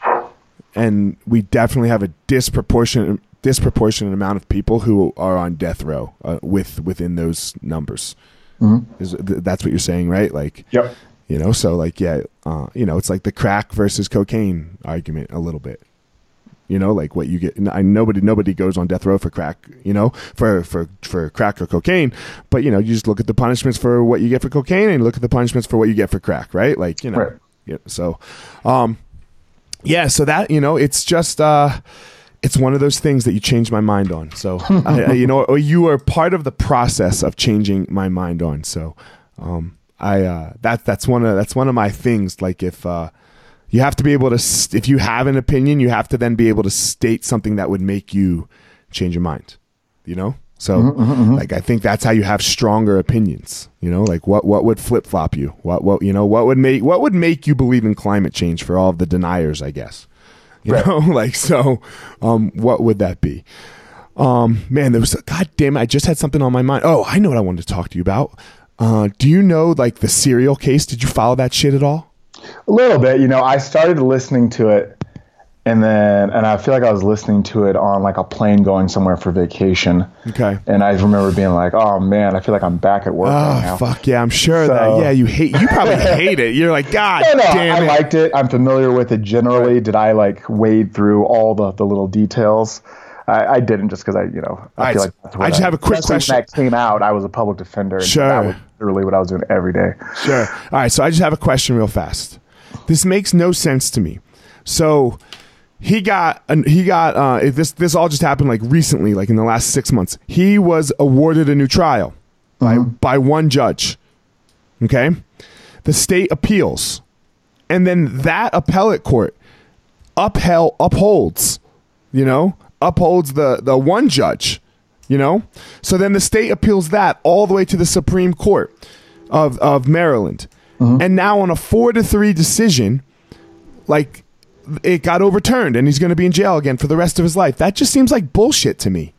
and we definitely have a disproportionate disproportionate amount of people who are on death row uh, with within those numbers. Mm-hmm. Is, that's what you're saying, right? Like, yep. You know, so like, yeah, uh, you know, it's like the crack versus cocaine argument a little bit you know like what you get I, nobody nobody goes on death row for crack you know for for for crack or cocaine. But you know you just look at the punishments for what you get for cocaine and look at the punishments for what you get for crack right? Like you know. Right. yeah, so um yeah so that you know it's just uh it's one of those things that you change my mind on. So I, I, you know or you are part of the process of changing my mind on. So um i uh that that's one of that's one of my things like if uh you have to be able to if you have an opinion you have to then be able to state something that would make you change your mind you know so mm-hmm, mm-hmm. mm-hmm. like i think that's how you have stronger opinions you know like what what would flip-flop you what what you know what would make what would make you believe in climate change for all of the deniers i guess you right. know like so um what would that be Um, man, there was a, God damn it! I just had something on my mind. Oh, I know what I wanted to talk to you about. Uh, do you know like the serial case? Did you follow that shit at all? A little bit. You know, I started listening to it and then and I feel like I was listening to it on like a plane going somewhere for vacation. Okay. And I remember being like, "Oh man, I feel like I'm back at work oh, right now." fuck yeah! I'm sure So- that yeah, you hate you probably hate it. You're like God No, no, damn I it. liked it. I'm familiar with it generally. Did I like wade through all the, the little details? I, I didn't just because I, you know, I feel like that's what I just have a quick When that came out, I was a public defender. And Sure. That was literally what I was doing every day. Sure. All right. So I just have a question real fast. This makes no sense to me. So he got he got uh, this this all just happened like recently, like in the last six months. He was awarded a new trial by by one judge. Okay, the state appeals, and then that appellate court upheld upholds, you know, upholds the the one judge, you know. So then the state appeals that all the way to the Supreme Court of of Maryland, and now on a four to three decision, like it got overturned, and he's going to be in jail again for the rest of his life. That just seems like bullshit to me.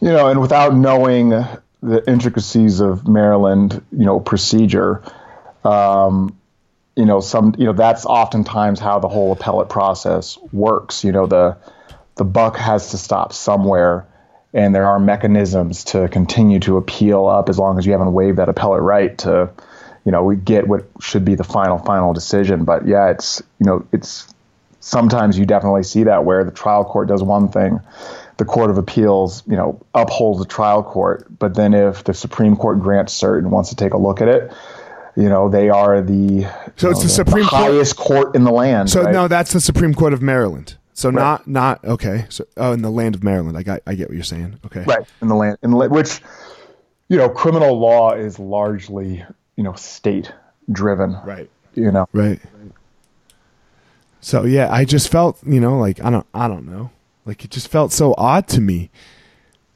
You know, and without knowing the intricacies of Maryland, you know, procedure, um, you know, some, you know, that's oftentimes how the whole appellate process works. You know, the the buck has to stop somewhere, and there are mechanisms to continue to appeal up as long as you haven't waived that appellate right to, you know, we get what should be the final final decision. But yeah, it's you know, it's sometimes you definitely see that where the trial court does one thing, the court of appeals, you know, upholds the trial court, but then if the Supreme Court grants cert and wants to take a look at it, you know, they are the So it's know, the Supreme Court- highest court in the land. So right? no, that's the Supreme Court of Maryland. So not not okay. So oh, in the land of Maryland, I got I get what you're saying. Okay, right in the land in the, which you know criminal law is largely you know state driven right. you know Right. So yeah, I just felt, you know, like I don't I don't know. Like it just felt so odd to me.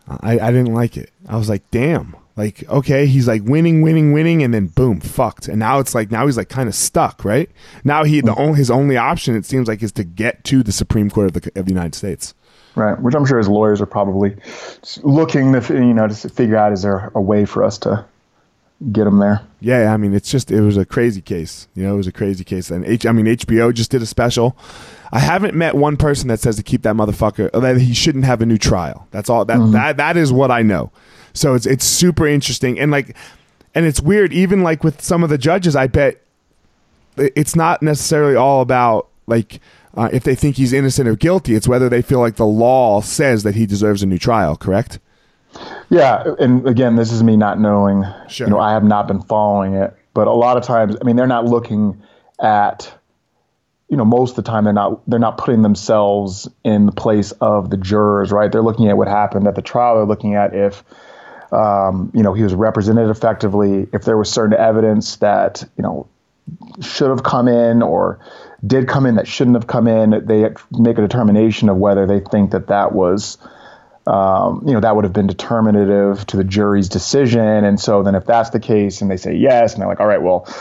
I I didn't like it. I was like, "Damn." Like, okay, he's like winning, winning, winning and then boom, fucked. And now it's like now he's like kind of stuck, right? Now he the hmm. only his only option it seems like is to get to the Supreme Court of the of the United States. right which i'm sure his lawyers are probably looking to you know to figure out is there a way for us to get him there Yeah, I mean, it's just it was a crazy case. You know, it was a crazy case. And H, I mean, HBO just did a special. I haven't met one person that says to keep that motherfucker that he shouldn't have a new trial. That's all. That mm-hmm. that that is what I know. So it's it's super interesting and like, and it's weird. Even like with some of the judges, I bet it's not necessarily all about like. Uh, if they think he's innocent or guilty, it's whether they feel like the law says that he deserves a new trial. Correct? Yeah, and again, this is me not knowing. Sure. You know, I have not been following it, but a lot of times, I mean, they're not looking at. You know, most of the time they're not they're not putting themselves in the place of the jurors, right? They're looking at what happened at the trial. They're looking at if, um, you know, he was represented effectively. If there was certain evidence that you know should have come in or did come in that shouldn't have come in, they make a determination of whether they think that that was um, you know, that would have been determinative to the jury's decision. And so then if that's the case and they say yes, and they're like, all right, well,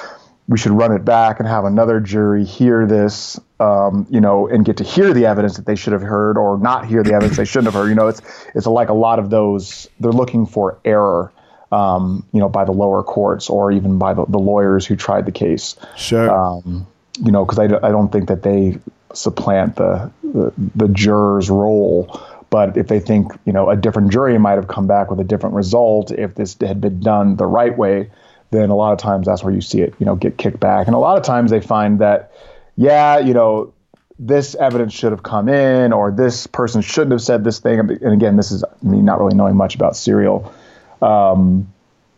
we should run it back and have another jury hear this, um, you know, and get to hear the evidence that they should have heard or not hear the evidence they shouldn't have heard. You know, it's, it's like a lot of those, they're looking for error, um, you know, by the lower courts or even by the, the lawyers who tried the case Sure. um, you know, because I, I don't think that they supplant the, the the juror's role. But if they think, you know, a different jury might have come back with a different result if this had been done the right way, then a lot of times that's where you see it, you know, get kicked back. And a lot of times they find that, yeah, you know, this evidence should have come in, or this person shouldn't have said this thing. And again, this is me not really knowing much about serial. Um,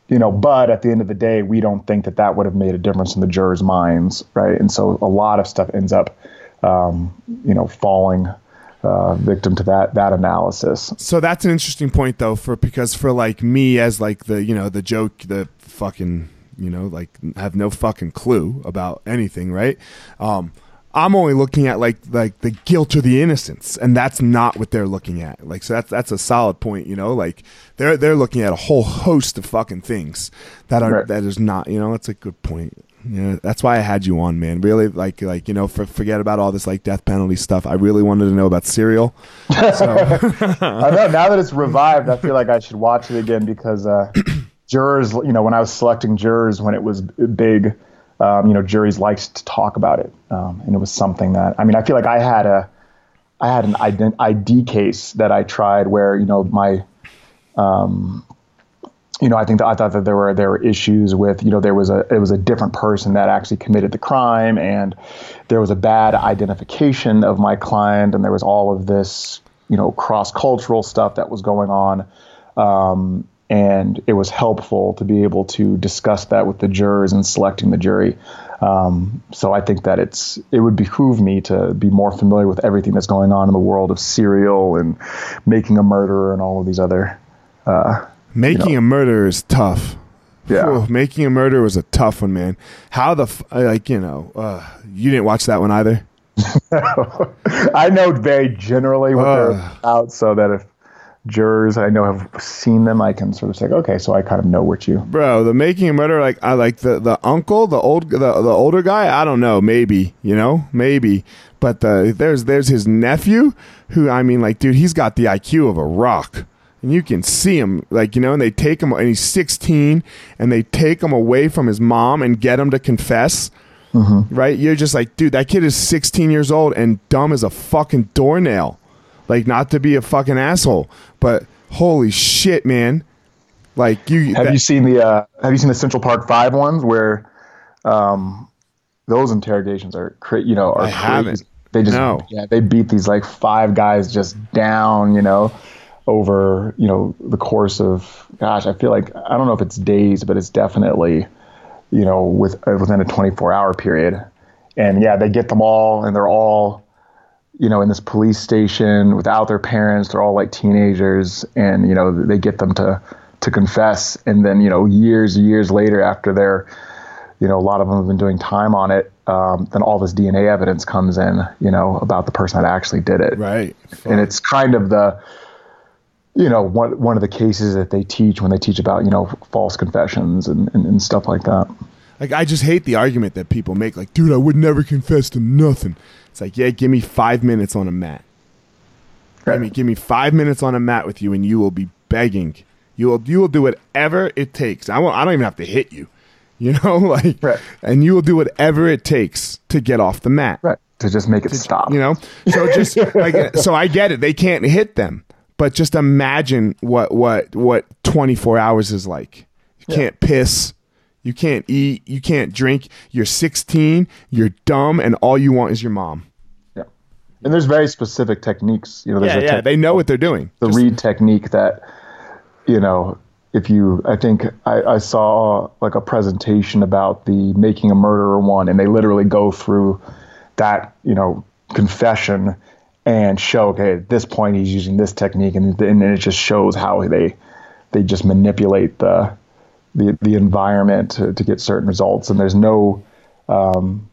you know, but at the end of the day, we don't think that that would have made a difference in the jurors' minds, right? And so a lot of stuff ends up, um, you know, falling uh, victim to that that analysis. So that's an interesting point though, for because for like me as like the you know the joke the fucking you know like have no fucking clue about anything, right? Um, I'm only looking at like like the guilt or the innocence, and that's not what they're looking at. Like so that's that's a solid point, you know. Like they're they're looking at a whole host of fucking things that are Right. that is not you know that's a good point. Yeah, that's why I had you on, man. Really, like, like you know, for, forget about all this like death penalty stuff. I really wanted to know about Serial. So. I know now that it's revived, I feel like I should watch it again because uh, jurors, you know, when I was selecting jurors when it was big, um, you know, juries liked to talk about it, um, and it was something that I mean, I feel like I had a, I had an ID case that I tried where you know my um, you know, I think that I thought that there were there were issues with, you know, there was a it was a different person that actually committed the crime, and there was a bad identification of my client, and there was all of this, you know, cross cultural stuff that was going on, um, and it was helpful to be able to discuss that with the jurors and selecting the jury. Um, so I think that it's it would behoove me to be more familiar with everything that's going on in the world of serial and making a murderer and all of these other. Uh, Making you know. a murder is tough. Yeah, Whew, making a murder was a tough one, man. How the f- like you know uh, you didn't watch that one either. I know very generally what uh, they're about, so that if jurors I know have seen them, I can sort of say, okay, so I kind of know what you. Bro, the making a murder, like I like the the uncle, the old the, the older guy. I don't know, maybe you know, maybe, but the, there's there's his nephew, who I mean, like, dude, he's got the IQ of a rock and you can see him like you know and they take him and he's 16 and they take him away from his mom and get him to confess mm-hmm. right you're just like dude that kid is 16 years old and dumb as a fucking doornail like not to be a fucking asshole but holy shit man like you have that, you seen the uh, have you seen the central park Five ones where um those interrogations are cra- you know are I crazy. haven't they just no. yeah they beat these like five guys just down you know over you know the course of gosh i feel like i don't know if it's days but it's definitely you know with within a 24 hour period and yeah they get them all and they're all you know in this police station without their parents they're all like teenagers and you know they get them to to confess and then you know years years later after they're you know a lot of them have been doing time on it um, then all this dna evidence comes in you know about the person that actually did it right and it's kind of the you know, one one of the cases that they teach when they teach about you know false confessions and, and, and stuff like that. Like I just hate the argument that people make, like, dude, I would never confess to nothing. It's like, yeah, give me five minutes on a mat. Right. Give me give me five minutes on a mat with you, and you will be begging. You will you will do whatever it takes. I won't. I don't even have to hit you. You know, like, right. and you will do whatever it takes to get off the mat. Right. To just make it to, stop. You know. So just like so, I get it. They can't hit them but just imagine what what what 24 hours is like. You yeah. can't piss, you can't eat, you can't drink. You're 16, you're dumb, and all you want is your mom. Yeah, and there's very specific techniques. You know, there's yeah, yeah, they know what they're doing. The just, Reid technique that, you know, if you, I think I, I saw like a presentation about the making a murderer one, and they literally go through that, you know, confession and show okay at this point he's using this technique and, and it just shows how they they just manipulate the the, the environment to, to get certain results. And there's no um,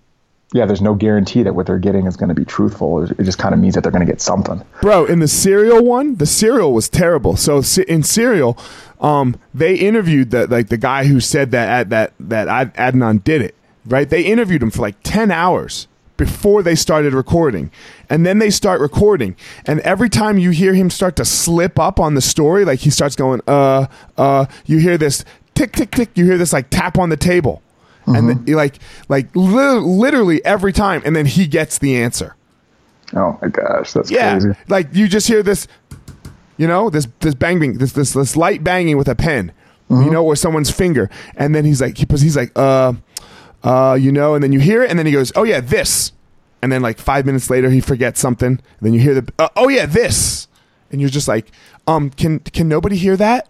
yeah there's no guarantee that what they're getting is going to be truthful. It just kind of means that they're going to get something. Bro in the Serial one the Serial was terrible. So in Serial, um, they interviewed the like the guy who said that that that adnan did it right? They interviewed him for like 10 hours before they started recording. And then they start recording. And every time you hear him start to slip up on the story, like he starts going, uh, uh, you hear this tick, tick, tick. You hear this like tap on the table. Mm-hmm. And then, like, like li- literally every time. And then he gets the answer. Oh my gosh, that's yeah, crazy. Like you just hear this, you know, this this banging, this this this light banging with a pen, mm-hmm. you know, or someone's finger, and then he's like, he, he's like, uh, uh, you know, and then you hear it, and then he goes, oh yeah, this, and then like five minutes later he forgets something, and then you hear the, uh, oh yeah, this, and you're just like, um, can can nobody hear that?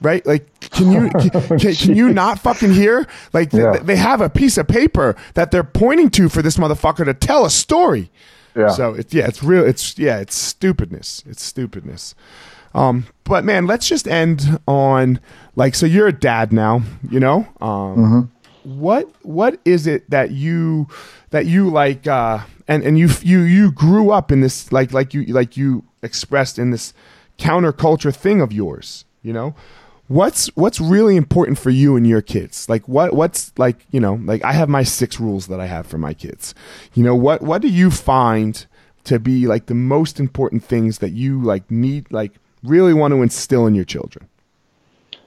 Right? Like, can you can, can, can you not fucking hear? Like, yeah. they have a piece of paper that they're pointing to for this motherfucker to tell a story. Yeah. So it's yeah, it's real. It's yeah, it's stupidness. It's stupidness. Um, but man, let's just end on like so. You're a dad now, you know. Um, mm-hmm what what is it that you that you like uh and and you you you grew up in this like like you like you expressed in this counterculture thing of yours you know what's what's really important for you and your kids? Like what what's like you know like i have my six rules that i have for my kids. You know what what do you find to be like the most important things that you like need like really want to instill in your children?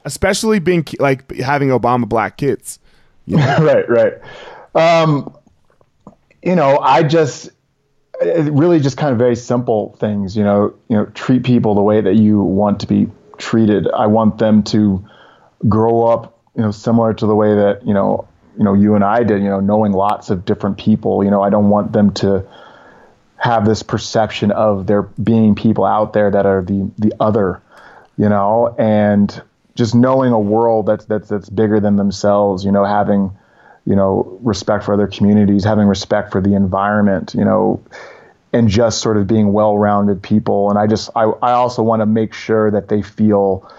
Especially being like having obama black kids. You know? right right. Um you know i just really just kind of very simple things you know you know treat people the way that you want to be treated. I want them to grow up, you know, similar to the way that you know, you know, you and I did. You know, knowing lots of different people. You know, I don't want them to have this perception of there being people out there that are the the other. You know, and just knowing a world that's that's that's bigger than themselves. You know, having you know respect for other communities, having respect for the environment. You know and just sort of being well-rounded people. And I just I, I also want to make sure that they feel,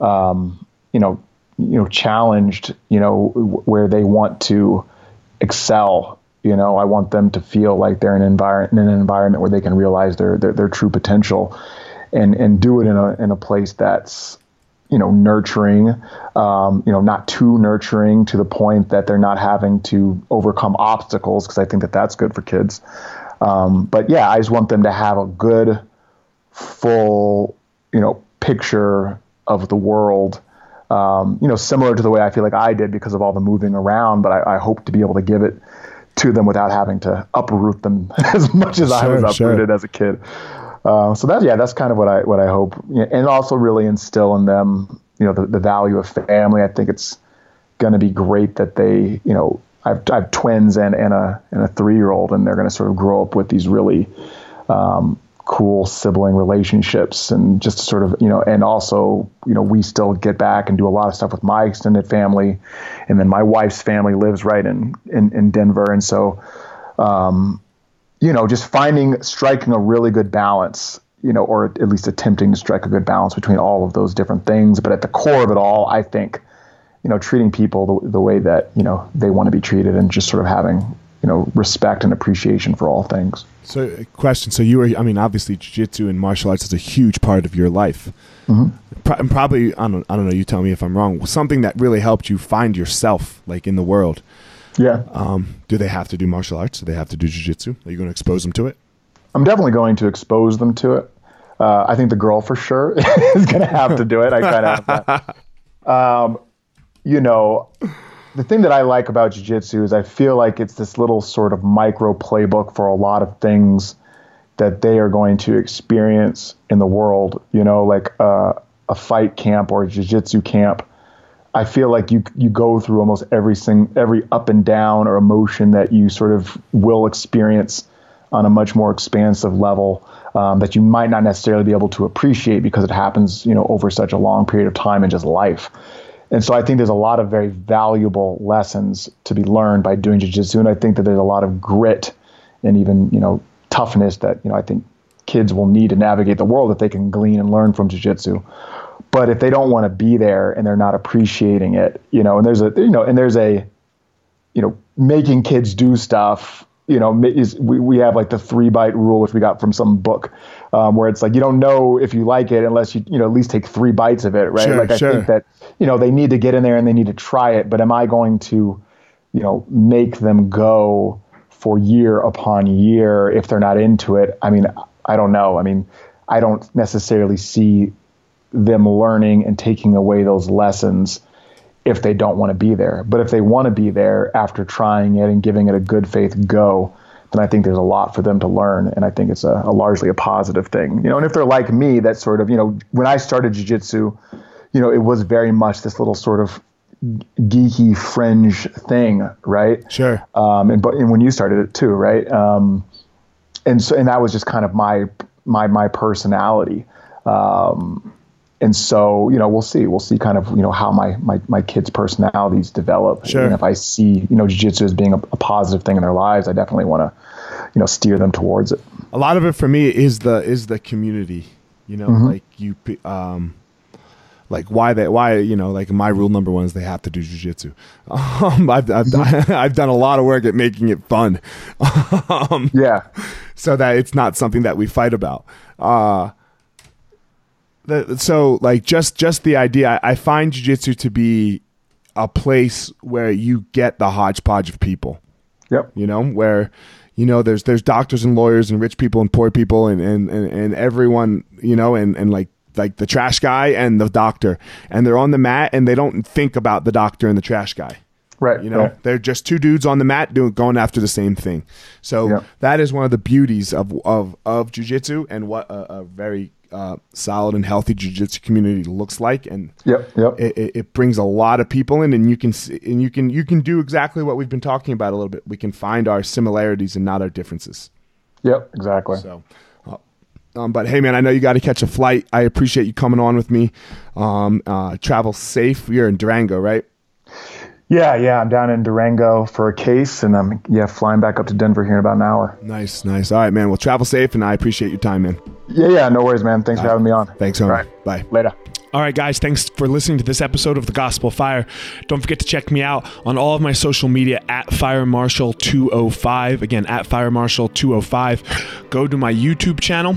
um, you know, you know, challenged, you know, where they want to excel. You know, I want them to feel like they're in an environment in an environment where they can realize their their, their true potential, and and do it in a in a place that's you know nurturing um, you know not too nurturing to the point that they're not having to overcome obstacles because i think that that's good for kids um, but yeah, I just want them to have a good, full, you know, picture of the world. Um, you know, similar to the way I feel like I did because of all the moving around. But I, I hope to be able to give it to them without having to uproot them as much as sure, I was uprooted sure. as a kid. Uh, so that yeah, that's kind of what I what I hope, and also really instill in them, you know, the, the value of family. I think it's going to be great that they, you know, I have, I have twins and, and a and a three year old, and they're going to sort of grow up with these really um, cool sibling relationships, and just sort of you know, and also you know, we still get back and do a lot of stuff with my extended family, and then my wife's family lives right in in, in Denver, and so. Um, you know, just finding striking a really good balance you know, or at least attempting to strike a good balance between all of those different things. But at the core of it all, I think you know, treating people the, the way that, you know, they want to be treated and just sort of having, you know, respect and appreciation for all things. So, a question. So, you were, I mean, obviously, jiu-jitsu and martial arts is a huge part of your life. Mm-hmm. Pro- probably, I don't, I don't know, you tell me if I'm wrong, something that really helped you find yourself, like, in the world. Yeah. Um, do they have to do martial arts? Do they have to do jiu-jitsu? Are you going to expose them to it? I'm definitely going to expose them to it. Uh, I think the girl for sure is going to have to do it. I kind of. Um, you know, the thing that I like about jiu-jitsu is I feel like it's this little sort of micro playbook for a lot of things that they are going to experience in the world, you know, like uh, a fight camp or a jiu-jitsu camp. I feel like you you go through almost every sing, every up and down or emotion that you sort of will experience on a much more expansive level um, that you might not necessarily be able to appreciate because it happens, you know, over such a long period of time in just life. And so I think there's a lot of very valuable lessons to be learned by doing jiu-jitsu. And I think that there's a lot of grit and even, you know, toughness that, you know, I think kids will need to navigate the world that they can glean and learn from jiu-jitsu. But if they don't want to be there and they're not appreciating it, you know, and there's a, you know, and there's a, you know, making kids do stuff you know, is we, we have like the three bite rule, which we got from some book, um, where it's like you don't know if you like it unless you you know at least take three bites of it, right? Sure, like I sure. think that you know they need to get in there and they need to try it, but am I going to, you know, make them go for year upon year if they're not into it? I mean, I don't know. I mean, I don't necessarily see them learning and taking away those lessons if they don't want to be there. But if they want to be there after trying it and giving it a good faith go, then I think there's a lot for them to learn. And I think it's a, a largely a positive thing. You know, and if they're like me, that sort of, you know, when I started jujitsu, you know, it was very much this little sort of geeky fringe thing, right? Sure. Um, and but and when you started it too, right? Um, and so and that was just kind of my my my personality. Um, and so you know we'll see. We'll see kind of you know how my my, my kids personalities develop. Sure. and if i see you know jiu-jitsu as being a, a positive thing in their lives i definitely want to you know steer them towards it. A lot of it for me is the is the community you know mm-hmm. like you um like why they why you know like my rule number one is they have to do jiu-jitsu. Um, I've, I've, mm-hmm. I've done a lot of work at making it fun. Um, yeah. so that it's not something that we fight about. Uh the, so like just just the idea. I, I find jujitsu to be a place where you get the hodgepodge of people. Yep. You know where you know there's there's doctors and lawyers and rich people and poor people and and and, and everyone you know and and like like the trash guy and the doctor and they're on the mat and they don't think about the doctor and the trash guy Right. you know right. they're just two dudes on the mat doing going after the same thing so Yeah. that is one of the beauties of of of jiu-jitsu and what a, a very uh, solid and healthy jiu-jitsu community looks like and Yep. Yep. it, it, brings a lot of people in and you can see, and you can you can do exactly what we've been talking about a little bit we can find our similarities and not our differences yep. Exactly. so uh, um, but hey man i know you got to catch a flight i appreciate you coming on with me um, uh, travel safe you're in durango right Yeah. Yeah. I'm down in Durango for a case, and I'm yeah flying back up to Denver here in about an hour. nice nice all right man well travel safe and i appreciate your time man Yeah. Yeah. No worries, man. Thanks for having me on. thanks homie. Right. bye Later. All right, guys, thanks for listening to this episode of The Gospel Fire. Don't forget to check me out on all of my social media at Fire Marshal 205. Again, at Fire Marshal 205. Go to my YouTube channel.